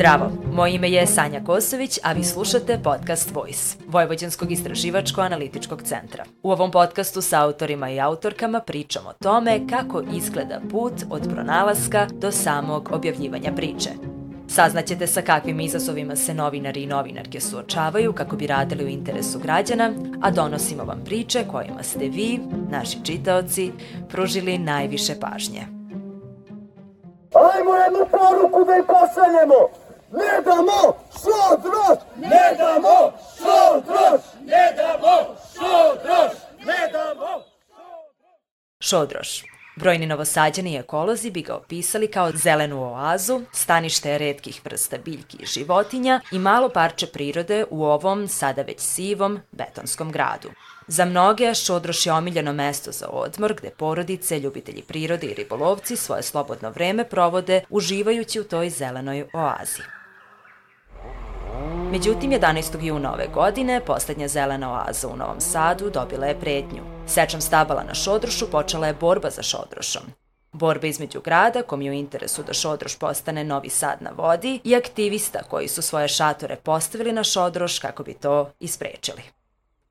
Zdravo, moje ime je Sanja Kosović, a vi slušate podcast Voice, Vojvođanskog istraživačko-analitičkog centra. U ovom podcastu sa autorima i autorkama pričamo o tome kako izgleda put od pronalaska do samog objavljivanja priče. Saznaćete sa kakvim izazovima se novinari i novinarke suočavaju kako bi radili u interesu građana, a donosimo vam priče kojima ste vi, naši čitaoci, pružili najviše pažnje. Ajmo jednu poruku da im pošaljemo! Ne damo šodroš! Ne damo šodroš! Ne damo šodroš! Ne damo Šodroš. Brojni novosađani ekolozi bi ga opisali kao zelenu oazu, stanište redkih vrsta biljki i životinja i malo parče prirode u ovom, sada već sivom, betonskom gradu. Za mnoge, Šodroš je omiljeno mesto za odmor gde porodice, ljubitelji prirode i ribolovci svoje slobodno vreme provode uživajući u toj zelenoj oazi. Međutim, 11. juna ove godine poslednja zelena oaza u Novom Sadu dobila je pretnju. Sečom stabala na Šodrošu počela je borba za Šodrošom. Borba između grada, kom je u interesu da Šodroš postane Novi Sad na vodi, i aktivista koji su svoje šatore postavili na Šodroš kako bi to isprečili.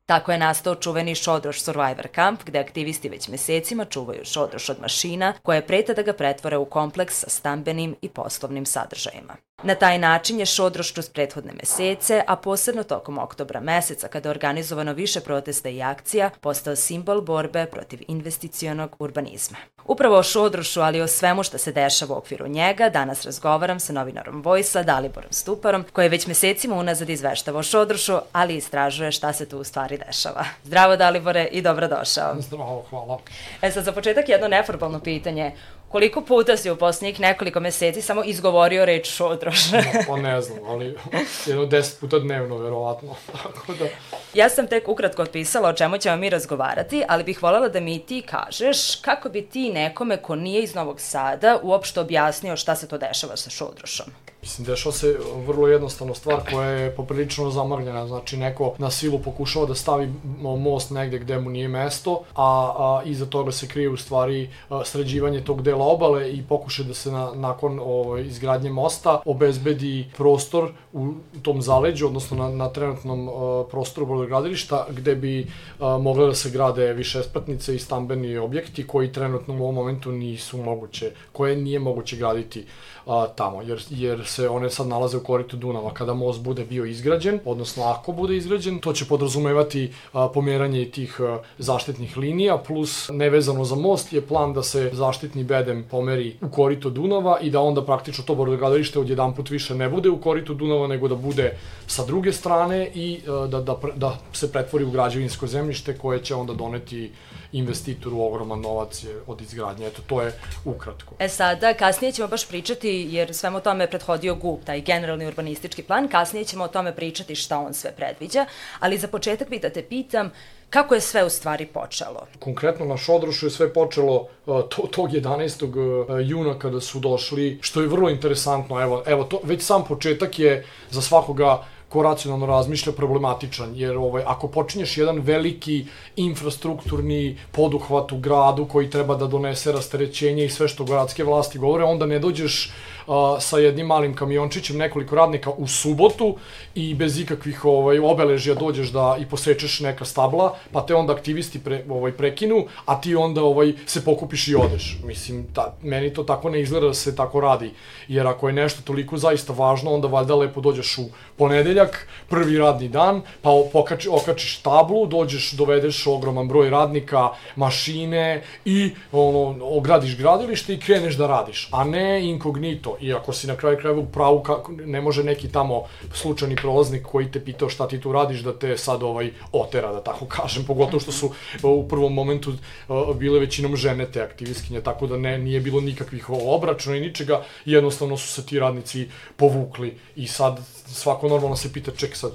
Tako je nastao čuveni Šodroš Survivor Camp, gde aktivisti već mesecima čuvaju Šodroš od mašina koje preta da ga pretvore u kompleks sa stambenim i poslovnim sadržajima. Na taj način je Šodroš kroz prethodne mesece, a posebno tokom oktobra meseca kada je organizovano više protesta i akcija, postao simbol borbe protiv investicionog urbanizma. Upravo o Šodrošu, ali i o svemu što se dešava u okviru njega, danas razgovaram sa novinarom Vojsa, Daliborom Stuparom, koji je već mesecima unazad izveštava o Šodrošu, ali istražuje šta se tu u stvari dešava. Zdravo Dalibore i dobrodošao. Zdravo, hvala. E sad, za početak jedno neformalno pitanje. Koliko puta si u poslednjih nekoliko meseci samo izgovorio reč šodroš? Pa ne znam, ali jedno deset puta dnevno, verovatno. Tako da... Ja sam tek ukratko otpisala o čemu ćemo mi razgovarati, ali bih voljela da mi ti kažeš kako bi ti nekome ko nije iz Novog Sada uopšte objasnio šta se to dešava sa šodrošom. Mislim, dešava se vrlo jednostavno stvar koja je poprilično zamrljena. Znači, neko na silu pokušava da stavi most negde gde mu nije mesto, a, a iza toga se krije u stvari sređivanje tog dela obale i pokuša da se na, nakon ovaj, izgradnje mosta obezbedi prostor u tom zaleđu, odnosno na, na trenutnom o, prostoru brodogradilišta, gde bi o, mogle da se grade više spratnice i stambeni objekti koji trenutno u ovom momentu nisu moguće, koje nije moguće graditi a, tamo, jer, jer se one sad nalaze u koritu Dunava. Kada most bude bio izgrađen, odnosno ako bude izgrađen, to će podrazumevati a, pomeranje tih a, zaštitnih linija, plus nevezano za most je plan da se zaštitni bedem pomeri u korito Dunava i da onda praktično to brodogradilište odjedan put više ne bude u koritu Dunava, nego da bude sa druge strane i a, da, da, da se pretvori u građevinsko zemljište koje će onda doneti investitoru ogroman novac od izgradnje. Eto, to je ukratko. E sada, kasnije ćemo baš pričati, jer svemu tome je prethodio GUP, taj generalni urbanistički plan, kasnije ćemo o tome pričati šta on sve predviđa, ali za početak bih da te pitam, Kako je sve u stvari počelo? Konkretno na Šodrošu je sve počelo uh, to, tog 11. Uh, juna kada su došli, što je vrlo interesantno, evo, evo to, već sam početak je za svakoga ko racionalno razmišlja problematičan, jer ovaj, ako počinješ jedan veliki infrastrukturni poduhvat u gradu koji treba da donese rasterećenje i sve što gradske vlasti govore, onda ne dođeš a, sa jednim malim kamiončićem nekoliko radnika u subotu i bez ikakvih ovaj obeležja dođeš da i posečeš neka stabla, pa te onda aktivisti pre, ovaj prekinu, a ti onda ovaj se pokupiš i odeš. Mislim ta, meni to tako ne izgleda da se tako radi, jer ako je nešto toliko zaista važno, onda valjda lepo dođeš u ponedeljak, prvi radni dan, pa pokači, okačiš tablu, dođeš, dovedeš ogroman broj radnika, mašine i ono, ogradiš gradilište i kreneš da radiš, a ne inkognito i ako si na kraju krajeva u pravu, kako, ne može neki tamo slučajni prolaznik koji te pitao šta ti tu radiš da te sad ovaj otera, da tako kažem, pogotovo što su u prvom momentu bile većinom žene te aktivistkinje, tako da ne, nije bilo nikakvih obračuna i ničega, jednostavno su se ti radnici povukli i sad svako normalno se pita ček sad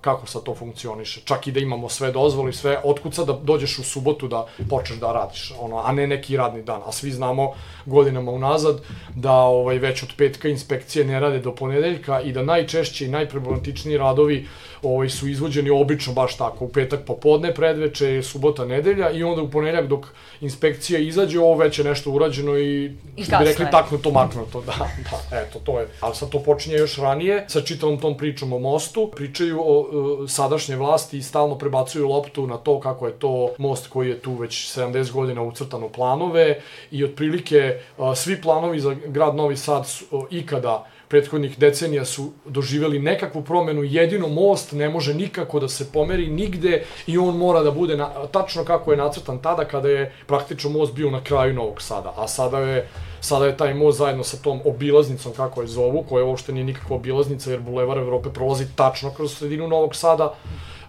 kako sad to funkcioniše. Čak i da imamo sve dozvoli, sve, otkud sad da dođeš u subotu da počneš da radiš, ono, a ne neki radni dan. A svi znamo godinama unazad da ovaj, već od petka inspekcije ne rade do ponedeljka i da najčešće i najproblematičniji radovi ovaj, su izvođeni obično baš tako, u petak popodne, predveče, subota, nedelja i onda u ponedeljak dok inspekcija izađe, ovo već je nešto urađeno i, I što bi rekli taknuto, maknuto, da, da, eto, to je. Ali sad to počinje još ranije, sa čitavom tom pričom o mostu, pričaju o uh, sadašnje vlasti i stalno prebacuju loptu na to kako je to most koji je tu već 70 godina ucrtan u planove i otprilike uh, svi planovi za grad Novi Sad su, uh, ikada prethodnih decenija su doživeli nekakvu promenu, jedino most ne može nikako da se pomeri nigde i on mora da bude na, tačno kako je nacrtan tada kada je praktično most bio na kraju Novog Sada, a sada je sada je taj most zajedno sa tom obilaznicom, kako je zovu, koja uopšte nije nikakva obilaznica, jer Bulevar Evrope prolazi tačno kroz sredinu Novog Sada,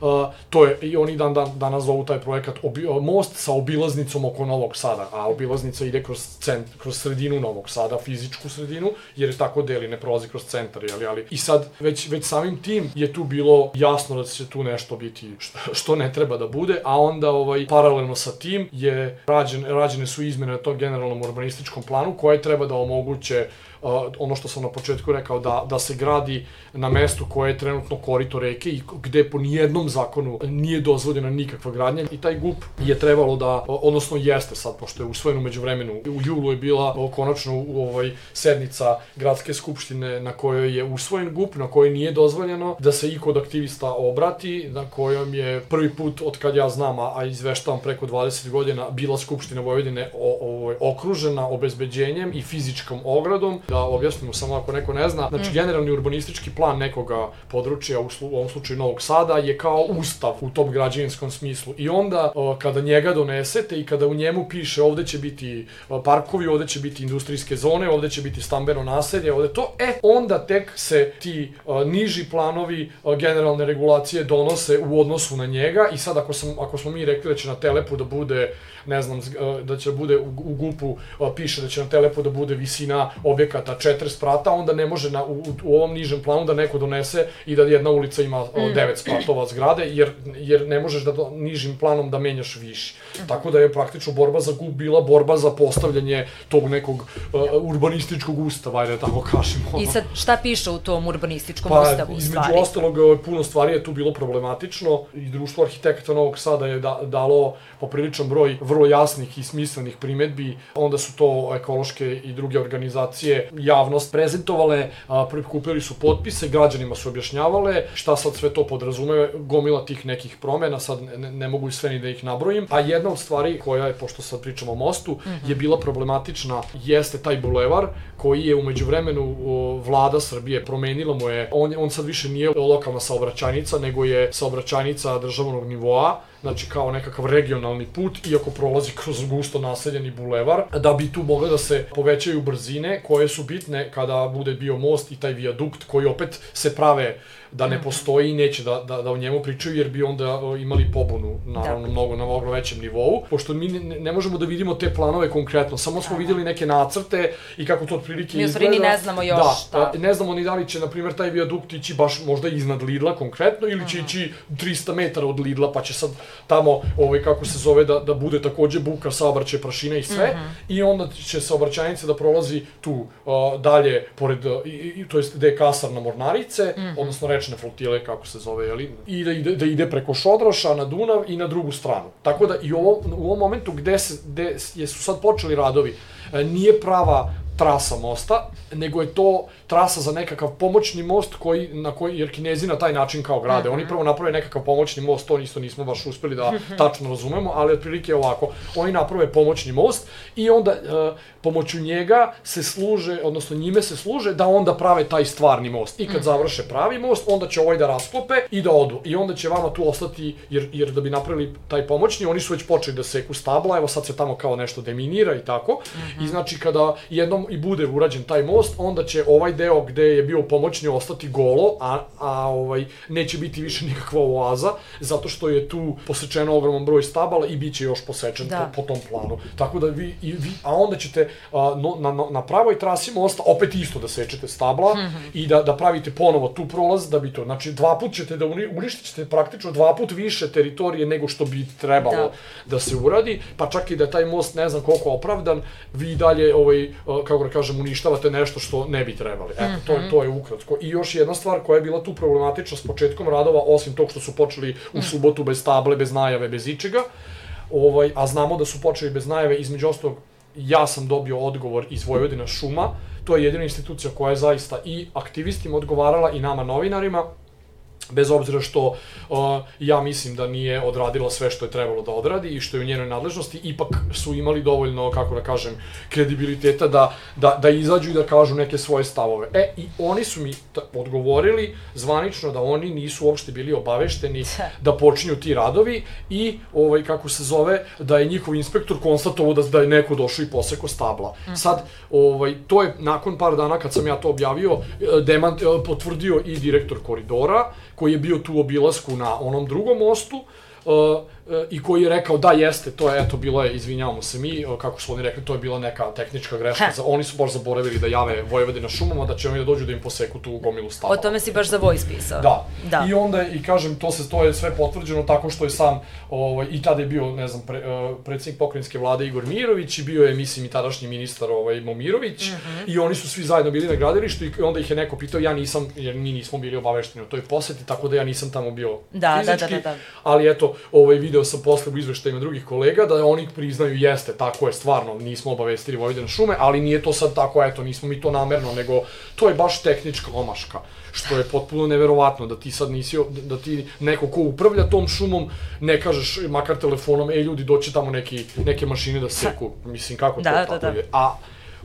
Uh, to je, i oni dan, dan, danas zovu taj projekat obi, most sa obilaznicom oko Novog Sada, a obilaznica ide kroz, cent, kroz sredinu Novog Sada, fizičku sredinu, jer je tako deli, ne prolazi kroz centar, jeli, ali i sad već, već samim tim je tu bilo jasno da će tu nešto biti što, što ne treba da bude, a onda ovaj, paralelno sa tim je rađen, rađene su izmene na tom generalnom urbanističkom planu koje treba da omoguće ono što sam na početku rekao, da, da se gradi na mestu koje je trenutno korito reke i gde po nijednom zakonu nije dozvoljena nikakva gradnja i taj GUP je trebalo da, odnosno jeste sad, pošto je usvojen umeđu vremenu, u julu je bila konačno u ovaj sednica gradske skupštine na kojoj je usvojen GUP, na kojoj nije dozvoljeno da se iko od aktivista obrati, na kojom je prvi put od kad ja znam, a izveštavam preko 20 godina, bila Skupština Vojvodine o, o, okružena obezbeđenjem i fizičkom ogradom, da objasnimo samo ako neko ne zna. Znači, mm. generalni urbanistički plan nekoga područja, u, slu, u ovom slučaju Novog Sada, je kao ustav u tom građevinskom smislu. I onda, kada njega donesete i kada u njemu piše ovde će biti parkovi, ovde će biti industrijske zone, ovde će biti stambeno naselje, ovde to, e, onda tek se ti niži planovi generalne regulacije donose u odnosu na njega i sad ako, sam, ako smo mi rekli da će na Telepu da bude ne znam, da će da bude u, u GUP-u, piše da će na Telepu da bude visina objekata 4 sprata, onda ne može na, u, u ovom nižem planu da neko donese i da jedna ulica ima mm. 9 spratova zgrade, jer, jer ne možeš da do, nižim planom da menjaš viši. Mm. Tako da je praktično borba za GUP bila borba za postavljanje tog nekog uh, urbanističkog ustava, ajde da tako kažemo. I sad, šta piše u tom urbanističkom pa, ustavu stvari? između ostalog, puno stvari je tu bilo problematično i društvo arhitekata Novog Sada je da, dalo popriličan broj vrlo jasnih i smislenih primetbi, onda su to ekološke i druge organizacije javnost prezentovale, prikupili su potpise, građanima su objašnjavale šta sad sve to podrazume, gomila tih nekih promena, sad ne, ne mogu sve ni da ih nabrojim, a jedna od stvari koja je, pošto sad pričamo o mostu, mm -hmm. je bila problematična, jeste taj bulevar koji je umeđu vremenu vlada Srbije promenila mu je, on, on sad više nije lokalna saobraćajnica, nego je saobraćajnica državnog nivoa, znači kao nekakav regionalni put, iako prolazi kroz gusto naseljeni bulevar, da bi tu mogle da se povećaju brzine koje su bitne kada bude bio most i taj vijadukt koji opet se prave da ne mhm. postoji i neće da, da, da o njemu pričaju, jer bi onda imali pobunu, naravno, da. mnogo na mnogo većem nivou. Pošto mi ne, ne možemo da vidimo te planove konkretno, samo smo da. videli neke nacrte i kako to otprilike izgleda. Mi ne znamo još. Da, da, ne znamo ni da li će, na primjer, taj viadukt ići baš možda iznad Lidla konkretno, ili će mhm. ići 300 metara od Lidla, pa će sad tamo, ovaj, kako se zove, da, da bude takođe buka, saobraćaj, prašina i sve, mhm. -huh. i onda će saobraćajnica da prolazi tu uh, dalje, pored, uh, i, i, to jest gde je kasarna Mornarice, uh -huh. odnosno reč rečne flotile, kako se zove, jeli, i da ide, da ide preko Šodroša na Dunav i na drugu stranu. Tako da i ovo, u ovom momentu gde, se, gde su sad počeli radovi, e, nije prava trasa mosta, nego je to trasa za nekakav pomoćni most koji, na koji, jer Kinezi na taj način kao grade. Mm -hmm. Oni prvo naprave nekakav pomoćni most, to isto nismo baš uspeli da tačno razumemo, ali otprilike ovako. Oni naprave pomoćni most i onda uh, pomoću njega se služe, odnosno njime se služe da onda prave taj stvarni most. I kad mm -hmm. završe pravi most, onda će ovaj da rasklope i da odu. I onda će vama tu ostati, jer, jer da bi napravili taj pomoćni, oni su već počeli da seku stabla, evo sad se tamo kao nešto deminira i tako. Mm -hmm. I znači kada jednom i bude urađen taj most, onda će ovaj deo gde je bio pomoćni ostati golo, a, a ovaj, neće biti više nikakva oaza, zato što je tu posečeno ogroman broj stabala i bit će još posečen da. po, po tom planu. Tako da vi, i vi a onda ćete a, no, na, na pravoj trasi mosta opet isto da sečete stabla mm -hmm. i da, da pravite ponovo tu prolaz da bi to, znači dva put ćete da uni, uništit ćete praktično dva put više teritorije nego što bi trebalo da. da se uradi, pa čak i da taj most ne znam koliko opravdan, vi dalje ovaj, kako kako da kažem, uništavate nešto što ne bi trebali. Eto, to, je, to je ukratko. I još jedna stvar koja je bila tu problematična s početkom radova, osim tog što su počeli u subotu bez table, bez najave, bez ičega, ovaj, a znamo da su počeli bez najave, između ostalog, ja sam dobio odgovor iz Vojvodina šuma, to je jedina institucija koja je zaista i aktivistima odgovarala i nama novinarima, bez obzira što uh, ja mislim da nije odradila sve što je trebalo da odradi i što je u njenoj nadležnosti, ipak su imali dovoljno, kako da kažem, kredibiliteta da, da, da izađu i da kažu neke svoje stavove. E, i oni su mi odgovorili zvanično da oni nisu uopšte bili obavešteni da počinju ti radovi i, ovaj, kako se zove, da je njihov inspektor konstatovao da, da je neko došao i poseko stabla. Mm -hmm. Sad, ovaj, to je nakon par dana kad sam ja to objavio, demant, potvrdio i direktor koridora, koji je bio tu obilasku na onom drugom mostu, uh, i koji je rekao da jeste, to je, eto, bilo je, izvinjavamo se mi, kako su oni rekli, to je bila neka tehnička greška, za, oni su baš zaboravili da jave Vojvodina šumama, da će oni da dođu da im poseku tu gomilu stava. O tome si baš za Vojs pisao. Da. da. I onda, i kažem, to se to je sve potvrđeno tako što je sam, ovaj, i tada je bio, ne znam, pre, uh, predsjednik pokrajinske vlade Igor Mirović i bio je, mislim, i tadašnji ministar ovaj, Momirović, mm -hmm. i oni su svi zajedno bili na gradilištu i onda ih je neko pitao, ja nisam, jer mi nismo bili obavešteni o toj poseti, tako da ja nisam tamo bio da, fizički, da, da, da, da. ali eto, ovaj, video sam posle u izveštajima drugih kolega da oni priznaju jeste, tako je, stvarno, nismo obavestili Vojvodina šume, ali nije to sad tako, eto, nismo mi to namerno, nego to je baš tehnička omaška, što je potpuno neverovatno da ti sad nisi, da ti neko ko upravlja tom šumom ne kažeš makar telefonom, ej ljudi, doće tamo neki, neke mašine da seku, mislim kako da, to da, tako da. je. A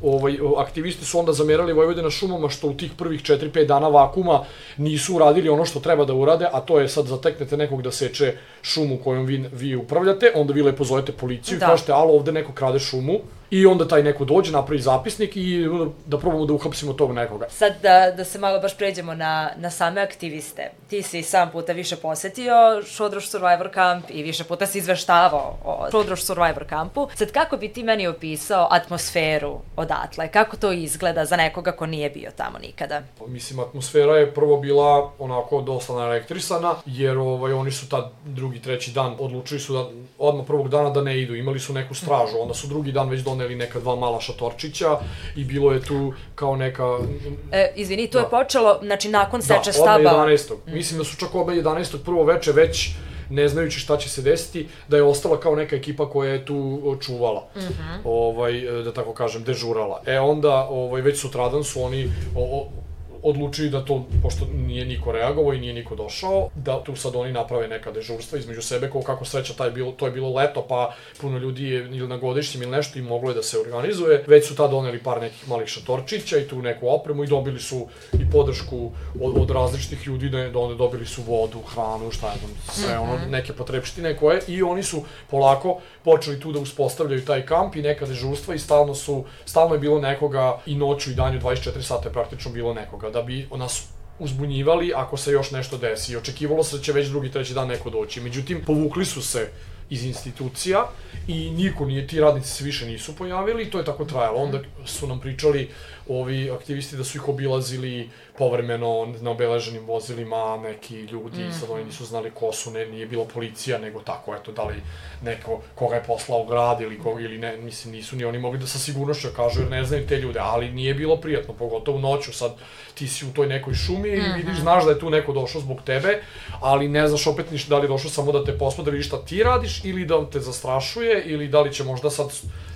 ovaj, aktivisti su onda zamerali Vojvodina šumama što u tih prvih 4-5 dana vakuma nisu uradili ono što treba da urade, a to je sad zateknete nekog da seče šumu kojom vi, vi upravljate, onda vi lepo zovete policiju da. i kažete, alo, ovde neko krade šumu, i onda taj neko dođe, napravi zapisnik i da probamo da uhapsimo tog nekoga. Sad da, da se malo baš pređemo na, na same aktiviste. Ti si sam puta više posetio Šodroš Survivor Camp i više puta si izveštavao o Šodroš Survivor Campu. Sad kako bi ti meni opisao atmosferu odatle? Kako to izgleda za nekoga ko nije bio tamo nikada? Mislim, atmosfera je prvo bila onako dosta naelektrisana, jer ovaj, oni su tad drugi, treći dan odlučili su da odmah prvog dana da ne idu. Imali su neku stražu, onda su drugi dan već doneli neka dva mala šatorčića i bilo je tu kao neka... E, izvini, to da. je počelo, znači nakon seče staba... Da, odmah 11. Mm. Mislim da su čak oba 11. prvo veče već ne znajući šta će se desiti, da je ostala kao neka ekipa koja je tu čuvala, mm -hmm. ovaj, da tako kažem, dežurala. E onda, ovaj, već sutradan su oni o, o, odlučili da to, pošto nije niko reagovao i nije niko došao, da tu sad oni naprave neka dežurstva između sebe, kao kako sreća taj bilo, to je bilo leto, pa puno ljudi je ili na godišnjem ili nešto i moglo je da se organizuje. Već su tad doneli par nekih malih šatorčića i tu neku opremu i dobili su i podršku od, od različitih ljudi, da, da onda dobili su vodu, hranu, šta je znam, sve ono, mhm. neke potrebštine koje i oni su polako počeli tu da uspostavljaju taj kamp i neka dežurstva i stalno su, stalno je bilo nekoga i noću i danju 24 sata je praktično bilo nekoga da bi nas uzbunjivali ako se još nešto desi. Očekivalo se da će već drugi, treći dan neko doći. Međutim, povukli su se iz institucija i niko nije, ti radnici se više nisu pojavili i to je tako trajalo. Onda su nam pričali ovi aktivisti da su ih obilazili povremeno na obeleženim vozilima neki ljudi, mm. sad oni nisu znali ko su, ne, nije bila policija, nego tako, eto, da li neko koga je poslao grad ili koga, ili ne, mislim, nisu ni oni mogli da sa sigurnošću da kažu, jer ne znaju te ljude, ali nije bilo prijatno, pogotovo noću, sad ti si u toj nekoj šumi i mm -hmm. vidiš, znaš da je tu neko došao zbog tebe, ali ne znaš opet ništa da li je došao samo da te posma da vidiš šta ti radiš ili da te zastrašuje ili da li će možda sad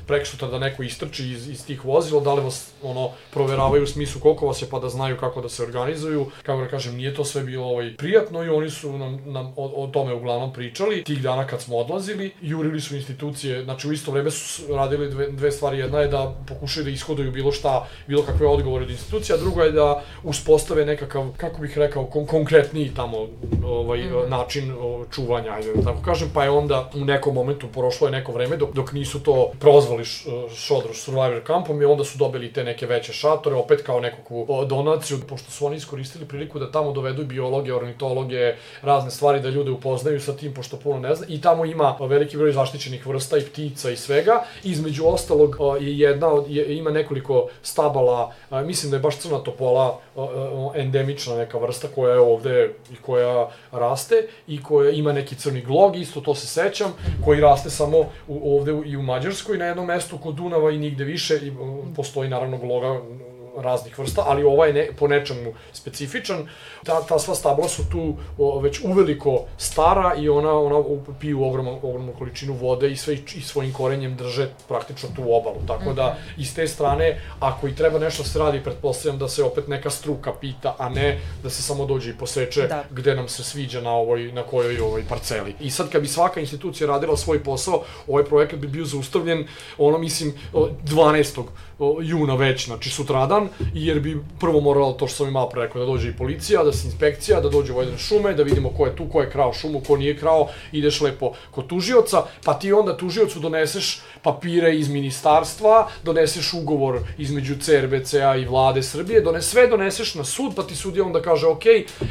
preksutra da neko istrči iz, iz tih vozila, da li vas ono, proveravaju u smislu koliko vas je pa da znaju kako da se organizuju. Kako da kažem, nije to sve bilo ovaj, prijatno i oni su nam, nam o, o tome uglavnom pričali. Tih dana kad smo odlazili, jurili su institucije, znači u isto vreme su radili dve, dve stvari. Jedna je da pokušaju da ishoduju bilo šta, bilo kakve odgovore od institucija, druga je da uspostave nekakav, kako bih rekao, kon konkretniji tamo ovaj, mm -hmm. način o, čuvanja, ajde da tako kažem, pa je onda u nekom momentu prošlo je neko vreme dok, dok nisu to prozvali nazvali Šodroš Survivor kampom i onda su dobili te neke veće šatore, opet kao nekakvu donaciju, pošto su oni iskoristili priliku da tamo dovedu biologe, ornitologe, razne stvari da ljude upoznaju sa tim, pošto puno ne zna. I tamo ima veliki broj zaštićenih vrsta i ptica i svega. Između ostalog je jedna, je, ima nekoliko stabala, mislim da je baš crna topola endemična neka vrsta koja je ovde i koja raste i koja ima neki crni glog, isto to se sećam, koji raste samo u, ovde i u Mađarskoj na jednom mestu kod Dunava i nigde više i postoji naravno gloga raznih vrsta, ali ovaj ne, po nečemu specifičan. Ta, ta sva stabla su tu o, već uveliko stara i ona, ona piju ogromnu, ogromnu količinu vode i sve i svojim korenjem drže praktično tu obalu. Tako da, mhm. iz te strane, ako i treba nešto se radi, pretpostavljam da se opet neka struka pita, a ne da se samo dođe i poseče da. gde nam se sviđa na ovoj, na kojoj ovoj parceli. I sad kad bi svaka institucija radila svoj posao, ovaj projekat bi bio zaustavljen, ono mislim, 12 juna već, znači sutradan, jer bi prvo moralo to što sam i malo pre rekao, da dođe i policija, da se inspekcija, da dođe vojne šume, da vidimo ko je tu, ko je krao šumu, ko nije krao, ideš lepo kod tužioca, pa ti onda tužiocu doneseš papire iz ministarstva, doneseš ugovor između CRBCA i vlade Srbije, dones, sve doneseš na sud, pa ti sudija onda kaže, ok,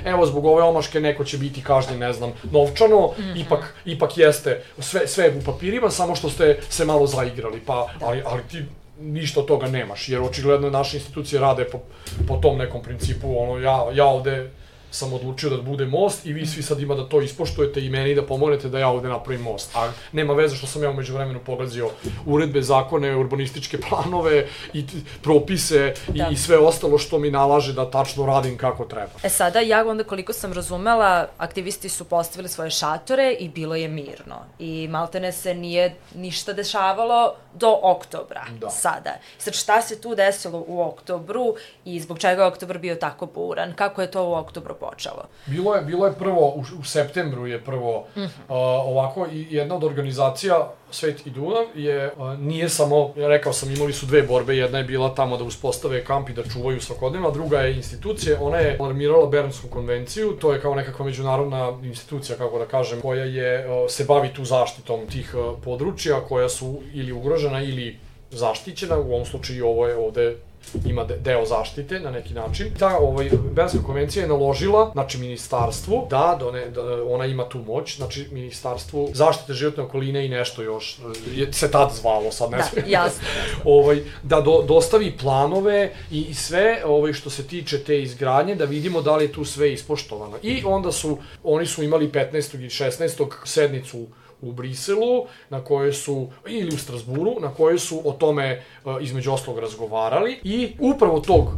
evo zbog ove omaške neko će biti kažnjen, ne znam, novčano, mm -hmm. ipak, ipak jeste, sve, sve u papirima, samo što ste se malo zaigrali, pa, ali, ali ti ništa od toga nemaš, jer očigledno naše institucije rade po, po tom nekom principu, ono, ja, ja ovde sam odlučio da bude most i vi svi sad ima da to ispoštujete i meni da pomognete da ja ovde napravim most. A nema veze što sam ja umeđu vremenu pogazio uredbe, zakone, urbanističke planove i propise da. i, i sve ostalo što mi nalaže da tačno radim kako treba. E sada, ja onda koliko sam razumela, aktivisti su postavili svoje šatore i bilo je mirno. I maltene se nije ništa dešavalo do oktobra da. sada. Sad šta se tu desilo u oktobru i zbog čega je oktobar bio tako buran? Kako je to u oktobru počelo? Bilo je, bilo je prvo, u, u septembru je prvo mm -hmm. uh, ovako, i jedna od organizacija Svet i Dunav je, uh, nije samo, ja rekao sam, imali su dve borbe, jedna je bila tamo da uspostave kamp i da čuvaju svakodnevno, a druga je institucija, ona je alarmirala Bernsku konvenciju, to je kao nekakva međunarodna institucija, kako da kažem, koja je, uh, se bavi tu zaštitom tih uh, područja, koja su ili ugrožena ili zaštićena, u ovom slučaju ovo je ovde ima deo zaštite na neki način. Ta ovaj, Benska konvencija je naložila, znači ministarstvu, da, done, da ona ima tu moć, znači ministarstvu zaštite životne okoline i nešto još, je, se tad zvalo, sad ne da, znam. jasno. ovaj, da do, dostavi planove i, i sve ovaj, što se tiče te izgradnje, da vidimo da li je tu sve ispoštovano. I onda su, oni su imali 15. i 16. sednicu u Briselu, na kojoj su, ili u Strasburu, na kojoj su o tome e, između oslog razgovarali i upravo tog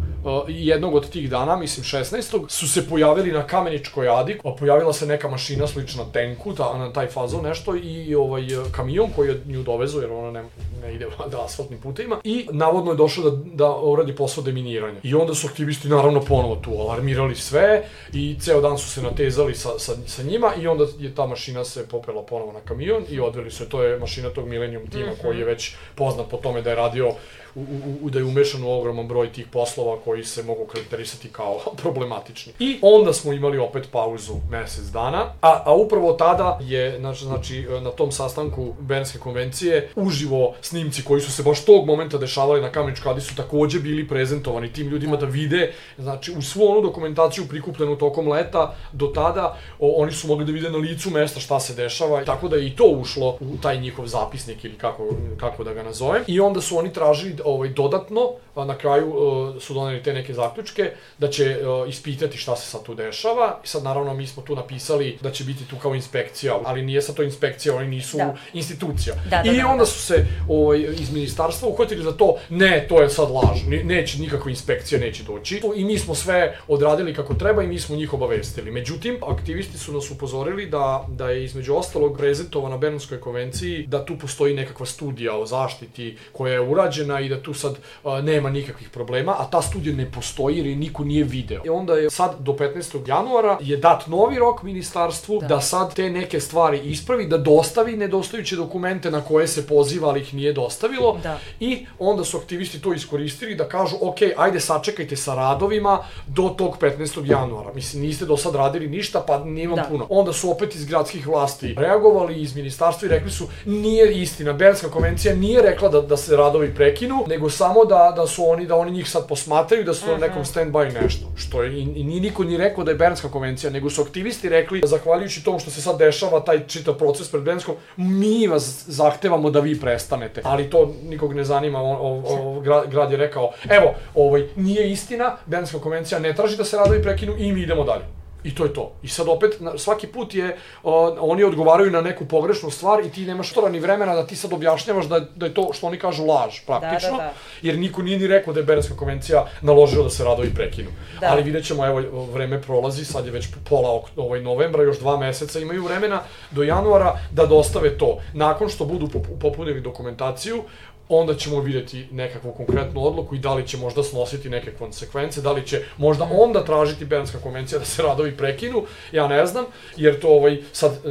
jednog od tih dana, mislim 16. su se pojavili na Kameničkoj adi, pojavila se neka mašina slična tenku, ta, na taj fazon nešto i ovaj kamion koji je nju dovezu jer ona ne, ne ide da asfaltnim putevima i navodno je došao da, da uradi posao deminiranja. I onda su aktivisti naravno ponovo tu alarmirali sve i ceo dan su se natezali sa, sa, sa njima i onda je ta mašina se popela ponovo na kamion i odveli su je, to je mašina tog Millennium tima mm -hmm. koji je već poznat po tome da je radio u, u, da je umešan u ogroman broj tih poslova koji se mogu karakterisati kao problematični. I onda smo imali opet pauzu mesec dana, a, a upravo tada je, znači, na tom sastanku Bernske konvencije, uživo snimci koji su se baš tog momenta dešavali na Kameničkoj Adi su takođe bili prezentovani tim ljudima da vide, znači, u svu onu dokumentaciju prikupljenu tokom leta, do tada, o, oni su mogli da vide na licu mesta šta se dešava, tako da je i to ušlo u taj njihov zapisnik ili kako, kako da ga nazovem. I onda su oni tražili ovaj, dodatno, na kraju uh, su doneli te neke zaključke, da će uh, ispitati šta se sad tu dešava. I sad naravno mi smo tu napisali da će biti tu kao inspekcija, ali nije sad to inspekcija, oni nisu da. institucija. Da, da, I da, onda da. su se ovaj, iz ministarstva uhvatili za to, ne, to je sad laž, neće nikakva inspekcija, neće doći. I mi smo sve odradili kako treba i mi smo njih obavestili. Međutim, aktivisti su nas upozorili da, da je između ostalog prezentovana Bernskoj konvenciji da tu postoji nekakva studija o zaštiti koja je urađena i da tu sad a, nema nikakvih problema, a ta studija ne postoji jer je niko nije video. I onda je sad do 15. januara je dat novi rok ministarstvu da, da sad te neke stvari ispravi, da dostavi nedostajuće dokumente na koje se poziva, ali ih nije dostavilo. Da. I onda su aktivisti to iskoristili da kažu, ok, ajde sačekajte sa radovima do tog 15. januara. Mislim, niste do sad radili ništa, pa nimam da. puno. Onda su opet iz gradskih vlasti reagovali iz ministarstva i rekli su, nije istina, Bernska konvencija nije rekla da, da se radovi prekinu, nego samo da, da su oni, da oni njih sad posmatraju, da su na nekom stand-by nešto. Što je, i, i ni niko ni rekao da je Bernska konvencija, nego su aktivisti rekli, zahvaljujući tomu što se sad dešava, taj čitav proces pred Bernskom, mi vas zahtevamo da vi prestanete. Ali to nikog ne zanima, o, o, o, grad, grad je rekao, evo, ovaj, nije istina, Bernska konvencija ne traži da se radovi prekinu i mi idemo dalje. I to je to. I sad opet, svaki put je, o, oni odgovaraju na neku pogrešnu stvar i ti nemaš tora ni vremena da ti sad objašnjavaš da, da je to što oni kažu laž, praktično. Da, da, da. Jer niko nije ni rekao da je Berenska konvencija naložila da se radovi prekinu. Da. Ali vidjet ćemo, evo, vreme prolazi, sad je već pola ovaj novembra, još dva meseca, imaju vremena do januara da dostave to. Nakon što budu popunili dokumentaciju, onda ćemo videti nekakvu konkretnu odluku i da li će možda snositi neke konsekvence, da li će možda onda tražiti Bernska konvencija da se radovi prekinu, ja ne znam, jer to ovaj, sad e,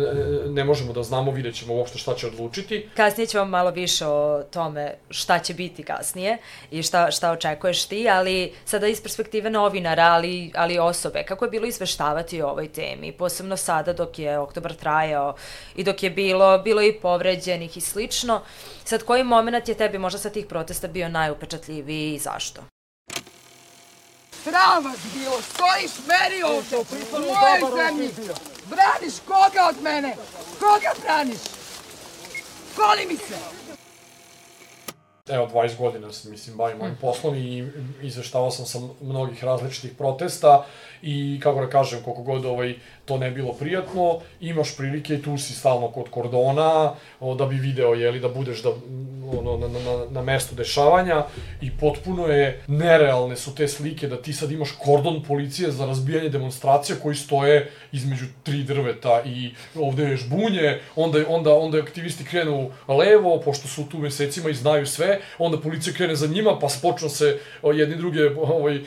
ne možemo da znamo, vidjet ćemo uopšte šta će odlučiti. Kasnije ćemo malo više o tome šta će biti kasnije i šta, šta očekuješ ti, ali sada iz perspektive novinara, ali, ali osobe, kako je bilo izveštavati o ovoj temi, posebno sada dok je oktobar trajao i dok je bilo, bilo i povređenih i slično, sad koji moment je tebi možda sa tih protesta bio najupečatljiviji i zašto? Sram vas bilo, stojiš meri ovde, u mojoj zemlji. Braniš koga od mene? Koga braniš? Koli mi se! Evo, 20 godina se, mislim, bavim ovim poslom i izveštavao sam sa mnogih različitih protesta i, kako da kažem, koliko god ovaj, to ne bilo prijatno, imaš prilike i tu si stalno kod kordona, o, da bi video, jeli, da budeš da, ono, na, na, na mestu dešavanja i potpuno je nerealne su te slike da ti sad imaš kordon policije za razbijanje demonstracija koji stoje između tri drveta i ovde je žbunje, onda, onda, onda aktivisti krenu levo, pošto su tu mesecima i znaju sve, onda policija krene za njima, pa počnu se jedni druge ovaj,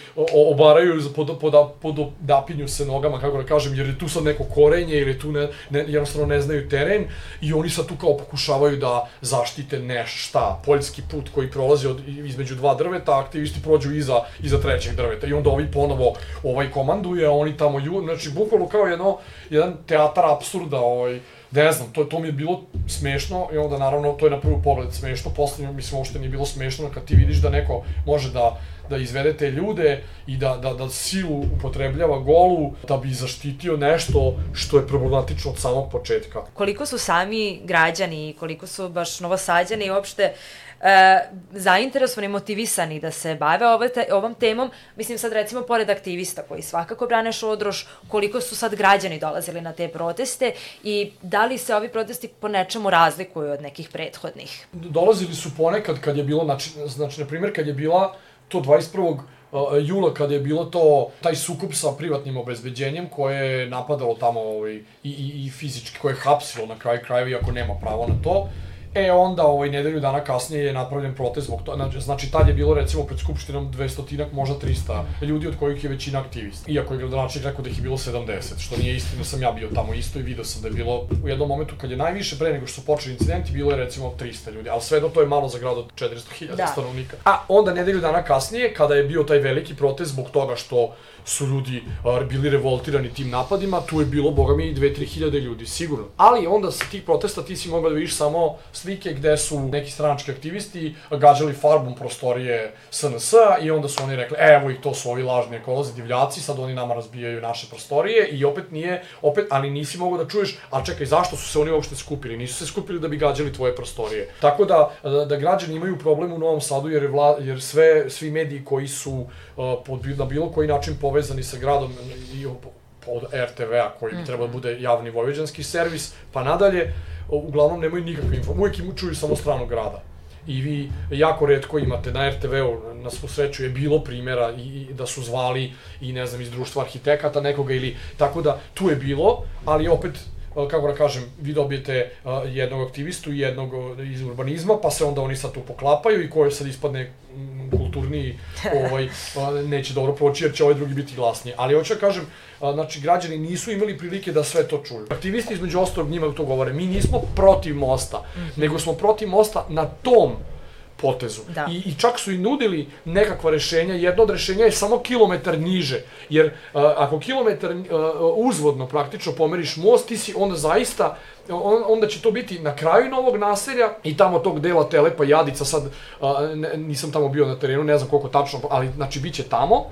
obaraju pod, pod, pod, dapinju se nogama, kako da kažem, jer je tu sad neko korenje ili tu ne, ne, jednostavno ne znaju teren i oni sad tu kao pokušavaju da zaštite neš šta, poljski put koji prolazi od, između dva drveta, aktivisti prođu iza, iza trećeg drveta. I onda ovi ponovo ovaj komanduje, oni tamo ju, znači bukvalno kao jedno, jedan teatar absurda, ovaj, ne znam, to, to mi je bilo smešno i onda naravno to je na prvi pogled smešno, posle mislim uopšte nije bilo smešno kad ti vidiš da neko može da da izvede te ljude i da, da, da silu upotrebljava golu da bi zaštitio nešto što je problematično od samog početka. Koliko su sami građani, koliko su baš novosađani i uopšte e, zainteresovani, motivisani da se bave ove te, ovom temom. Mislim sad recimo pored aktivista koji svakako brane Šodroš, koliko su sad građani dolazili na te proteste i da li se ovi protesti po nečemu razlikuju od nekih prethodnih? Dolazili su ponekad kad je bilo, znači, znači na primjer kad je bila to 21 jula kada je bilo to taj sukup sa privatnim obezbeđenjem koje je napadalo tamo ovaj, i, i, i fizički, koje je hapsilo na kraju krajeva iako nema pravo na to E onda, ovaj, nedelju dana kasnije je napravljen protest zbog toga. Znači, znači, tad je bilo recimo pred Skupštinom 200 možda 300 ljudi, od kojih je većina aktivista. Iako je gradonačnik rekao da ih je bilo 70, što nije istina, sam ja bio tamo isto i video sam da je bilo u jednom momentu kad je najviše pre nego što su počeli incidenti, bilo je recimo 300 ljudi, ali sve do to je malo za grad od 400.000 da. stanovnika. A onda nedelju dana kasnije, kada je bio taj veliki protest zbog toga što su ljudi a, bili revoltirani tim napadima, tu je bilo, boga mi, 2-3 hiljade ljudi, sigurno. Ali onda sa tih protesta ti si mogao da vidiš samo slike gde su neki stranački aktivisti gađali farbom prostorije SNS i onda su oni rekli, e, evo ih, to su ovi lažni ekolozi, divljaci, sad oni nama razbijaju naše prostorije i opet nije, opet, ali nisi mogao da čuješ, a čekaj, zašto su se oni uopšte skupili? Nisu se skupili da bi gađali tvoje prostorije. Tako da, da građani imaju problem u Novom Sadu jer, je vla, jer sve, svi mediji koji su uh, pod, na bilo koji način povezani sa gradom i od RTV-a koji bi trebalo da bude javni vojvođanski servis, pa nadalje, uglavnom nemaju nikakve informacije, uvijek im čuju samo stranu grada. I vi jako redko imate na RTV-u, na svu sreću je bilo primjera i, i da su zvali i ne znam iz društva arhitekata nekoga ili tako da tu je bilo, ali opet kako da kažem, vi dobijete jednog aktivistu i jednog iz urbanizma, pa se onda oni sad tu poklapaju i ko sad ispadne kulturniji, ovaj, neće dobro proći jer će ovaj drugi biti glasniji. Ali hoću da kažem, znači građani nisu imali prilike da sve to čuju. Aktivisti između ostalog njima to govore, mi nismo protiv mosta, mm -hmm. nego smo protiv mosta na tom potezu. Da. I, I čak su i nudili nekakva rešenja, jedno od rešenja je samo kilometar niže, jer uh, ako kilometar uh, uzvodno praktično pomeriš most, ti si onda zaista on, onda će to biti na kraju novog naselja i tamo tog dela Telepa Jadica, sad a, ne, nisam tamo bio na terenu, ne znam koliko tačno, ali znači bit će tamo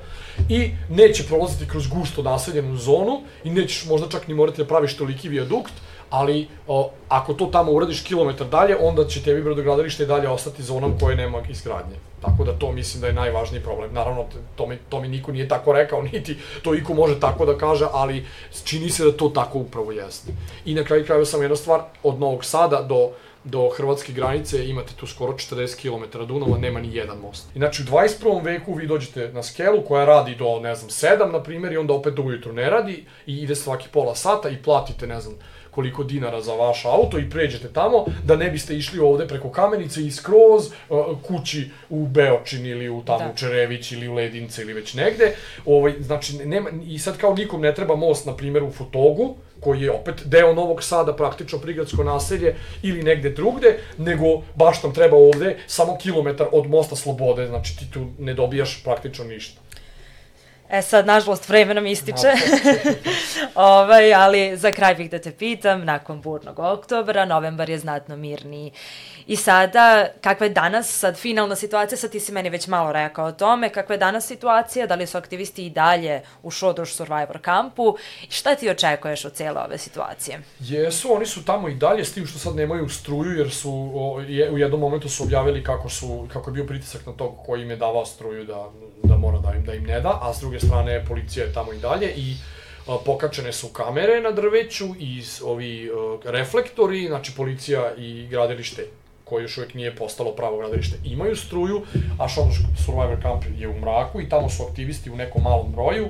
i neće prolaziti kroz gusto naseljenu zonu i nećeš možda čak ni morati da praviš toliki viadukt, ali o, ako to tamo uradiš kilometar dalje, onda će tebi brodogradilište i dalje ostati zonom koje nema izgradnje. Tako da to mislim da je najvažniji problem. Naravno, to mi, to mi niko nije tako rekao, niti to iko može tako da kaže, ali čini se da to tako upravo jeste. I na kraju krajeva sam jedna stvar, od Novog Sada do do hrvatske granice imate tu skoro 40 km Dunava, nema ni jedan most. Znači u 21. veku vi dođete na skelu koja radi do, ne znam, 7 na primjer i onda opet do ujutru ne radi i ide svaki pola sata i platite, ne znam, koliko dinara za vaš auto i pređete tamo, da ne biste išli ovde preko kamenice i skroz uh, kući u Beočin ili u tamo da. u Čerević ili u Ledince ili već negde. Ovaj, znači, nema, i sad kao nikom ne treba most, na primjer, u Fotogu, koji je opet deo Novog Sada, praktično prigradsko naselje, ili negde drugde, nego baš nam treba ovde samo kilometar od mosta Slobode, znači ti tu ne dobijaš praktično ništa. E sad, nažalost, vreme nam ističe. ovaj, ali za kraj bih da te pitam, nakon burnog oktobra, novembar je znatno mirniji. I sada, kakva je danas sad finalna situacija, sad ti si meni već malo rekao o tome, kakva je danas situacija, da li su aktivisti i dalje u Šodroš Survivor kampu šta ti očekuješ od cele ove situacije? Jesu, oni su tamo i dalje, s tim što sad nemaju struju, jer su o, je, u jednom momentu su objavili kako, su, kako je bio pritisak na tog koji im je davao struju da, da mora da im, da im ne da, a s druge strane policija je tamo i dalje i pokačene su kamere na drveću i ovi reflektori, znači policija i gradilište koje još uvek nije postalo pravo gradilište, imaju struju, a Šodoš Survivor Camp je u mraku i tamo su aktivisti u nekom malom broju.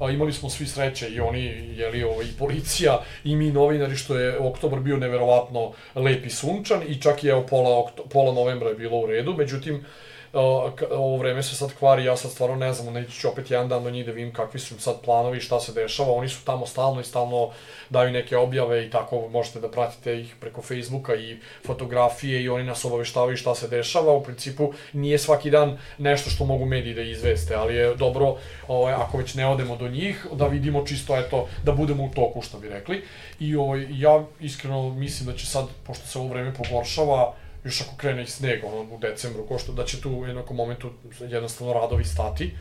A, imali smo svi sreće i oni, jeli, ovaj, i policija i mi novinari, što je oktobar bio neverovatno lep i sunčan i čak i evo pola, pola novembra je bilo u redu, međutim, ovo vreme se sad kvari, ja sad stvarno ne znam, neći ću opet jedan dan do njih da vidim kakvi su sad planovi, šta se dešava, oni su tamo stalno i stalno daju neke objave i tako možete da pratite ih preko Facebooka i fotografije i oni nas obaveštavaju šta se dešava, u principu nije svaki dan nešto što mogu mediji da izveste, ali je dobro, ovaj, ako već ne odemo do njih, da vidimo čisto, eto, da budemo u toku, što bi rekli. I ovaj, ja iskreno mislim da će sad, pošto se ovo vreme pogoršava, još ako krene i sneg, ono, u decembru, ko što da će tu u jednom momentu jednostavno radovi stati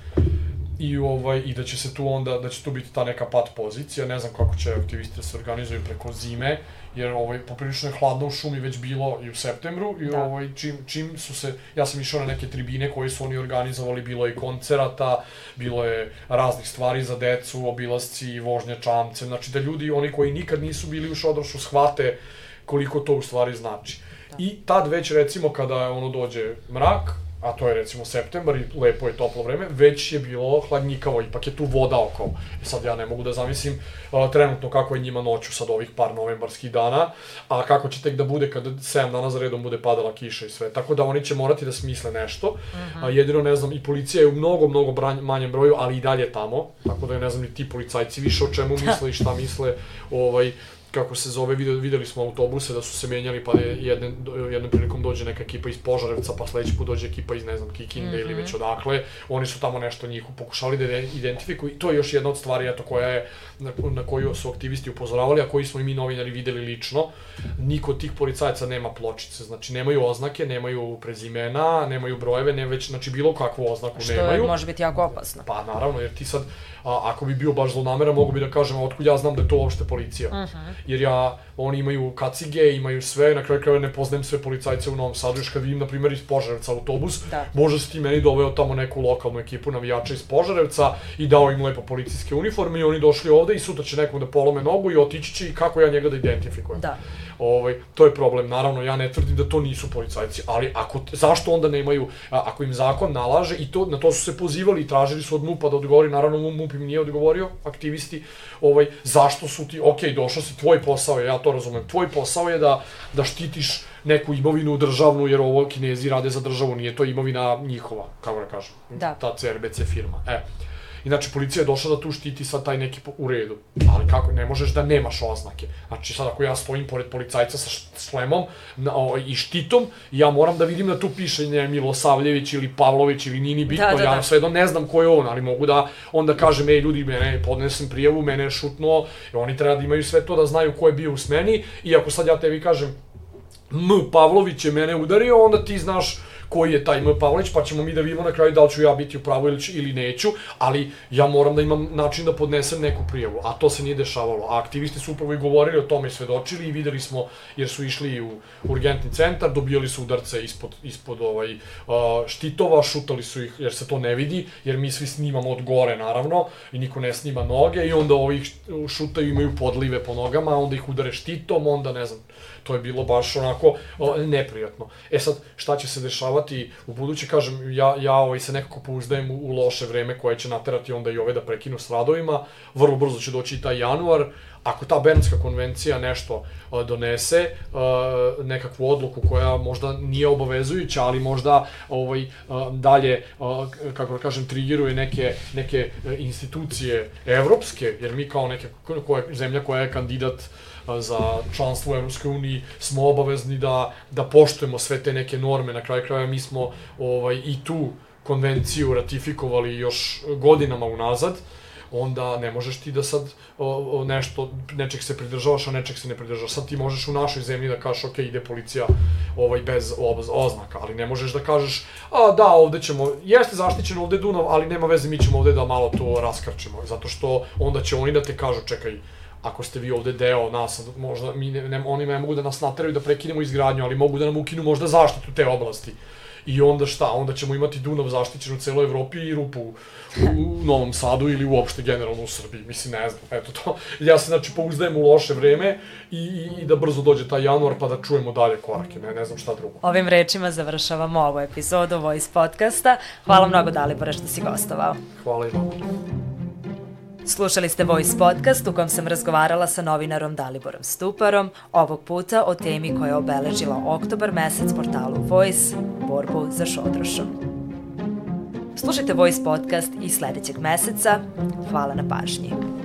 i ovaj i da će se tu onda da će tu biti ta neka pat pozicija, ne znam kako će aktivisti da se organizuju preko zime, jer ovaj poprilično je hladno u šumi već bilo i u septembru i da. ovaj čim čim su se ja sam išao na neke tribine koje su oni organizovali, bilo je koncerata, bilo je raznih stvari za decu, obilasci, vožnja čamce, znači da ljudi oni koji nikad nisu bili u Šodrošu shvate koliko to u stvari znači. I tad već recimo kada ono dođe mrak, a to je recimo septembar i lepo je toplo vreme, već je bilo hladnjikavo, ipak je tu voda oko. I sad ja ne mogu da zamislim uh, trenutno kako je njima noću sad ovih par novembarskih dana, a kako će tek da bude kada 7 dana za redom bude padala kiša i sve. Tako da oni će morati da smisle nešto. Uh -huh. a, jedino ne znam, i policija je u mnogo, mnogo branj, manjem broju, ali i dalje tamo. Tako da ne znam ni ti policajci više o čemu misle i šta misle. Ovaj, kako se zove, videli, smo autobuse da su se menjali, pa je jedne, jednom prilikom dođe neka ekipa iz Požarevca, pa sledeći put dođe ekipa iz, ne znam, Kikinde mm -hmm. ili već odakle, oni su tamo nešto njih pokušali da identifikuju, i to je još jedna od stvari, eto, koja je, na, na koju su aktivisti upozoravali, a koji smo i mi novinari videli lično, niko od tih policajaca nema pločice, znači nemaju oznake, nemaju prezimena, nemaju brojeve, ne već, znači bilo kakvu oznaku Što nemaju. Što može biti jako opasno. Pa naravno, jer ti sad, a, ako bi bio baš zlonameran, mogu bi da kažem, otkud ja znam da je to uopšte policija. Uh mhm. -huh. Jer ja, oni imaju kacige, imaju sve, na kraju krajeva ne poznajem sve policajce u Novom Sadu, još kad vidim, na primjer, iz Požarevca autobus, da. može se ti meni doveo tamo neku lokalnu ekipu navijača iz Požarevca i dao im lepo policijske uniforme i oni došli ovde i sutra će nekog da polome nogu i otići će i kako ja njega da identifikujem. Da. Ovaj, to je problem. Naravno, ja ne tvrdim da to nisu policajci, ali ako, zašto onda nemaju, ako im zakon nalaže, i to, na to su se pozivali i tražili su od MUPA da odgovori, naravno MUP im nije odgovorio, aktivisti, ovaj, zašto su ti, ok, došao si, tvoj posao je, ja to razumem, tvoj posao je da, da štitiš neku imovinu državnu, jer ovo kinezi rade za državu, nije to imovina njihova, kako da kažem, da. ta CRBC firma. E, Inače, policija je došla da tu štiti sad taj neki u redu. Ali kako, ne možeš da nemaš oznake. Znači, sad ako ja stojim pored policajca sa šlemom na, o, i štitom, ja moram da vidim da tu piše ne, Milosavljević ili Pavlović ili Nini bitno, da, da, ja da. svejedno ne znam ko je on, ali mogu da onda kažem, ej ljudi, mene podnesem prijavu, mene je šutno, i oni treba da imaju sve to da znaju ko je bio u smeni, i ako sad ja tebi kažem, M. Pavlović je mene udario, onda ti znaš koji je taj M. Pavlić, pa ćemo mi da vidimo na kraju da li ću ja biti u pravu ili, ću- ili neću, ali ja moram da imam način da podnesem neku prijavu, a to se nije dešavalo. A aktivisti su upravo i govorili o tome i svedočili i videli smo, jer su išli u urgentni centar, dobijali su udarce ispod, ispod ovaj, štitova, šutali su ih jer se to ne vidi, jer mi svi snimamo od gore naravno i niko ne snima noge i onda ovih šutaju imaju podlive po nogama, onda ih udare štitom, onda ne znam, to je bilo baš onako neprijatno. E sad, šta će se dešavati u buduće, kažem, ja, ja ovaj, se nekako pouzdajem u, u loše vreme koje će naterati onda i ove da prekinu s radovima, vrlo brzo će doći i taj januar, ako ta Bernska konvencija nešto donese, nekakvu odluku koja možda nije obavezujuća, ali možda ovaj dalje kako da kažem trigiruje neke neke e, institucije evropske, jer mi kao neke koja zemlja koja je kandidat za članstvo u Evropskoj uniji smo obavezni da da poštujemo sve te neke norme. Na kraju krajeva mi smo ovaj i tu konvenciju ratifikovali još godinama unazad. Onda ne možeš ti da sad o, o, nešto, nečeg se pridržavaš, a nečeg se ne pridržavaš. Sad ti možeš u našoj zemlji da kažeš, ok, ide policija ovaj, bez oz, oznaka, ali ne možeš da kažeš, a da, ovde ćemo, jeste zaštićeno ovde Dunav, ali nema veze, mi ćemo ovde da malo to raskrčimo, zato što onda će oni da te kažu, čekaj, ako ste vi ovde deo nas, možda mi ne, ne, oni ne mogu da nas nateraju da prekinemo izgradnju, ali mogu da nam ukinu možda zaštitu te oblasti. I onda šta? Onda ćemo imati Dunav zaštićen u celoj Evropi i rupu u, u Novom Sadu ili uopšte generalno u Srbiji. Mislim, ne znam. Eto to. Ja se znači pouzdajem u loše vreme i, i, i da brzo dođe taj januar pa da čujemo dalje korake. Ne, ne znam šta drugo. Ovim rečima završavamo ovu epizodu Voice podcasta. Hvala mnogo Dalibore što si gostovao. Hvala i vama. Slušali ste Voice podcast u kom sam razgovarala sa novinarom Daliborom Stuparom, ovog puta o temi koja je obeležila oktobar mesec portalu Voice, borbu za šodrošom. Slušajte Voice podcast i sledećeg meseca. Hvala na pažnji.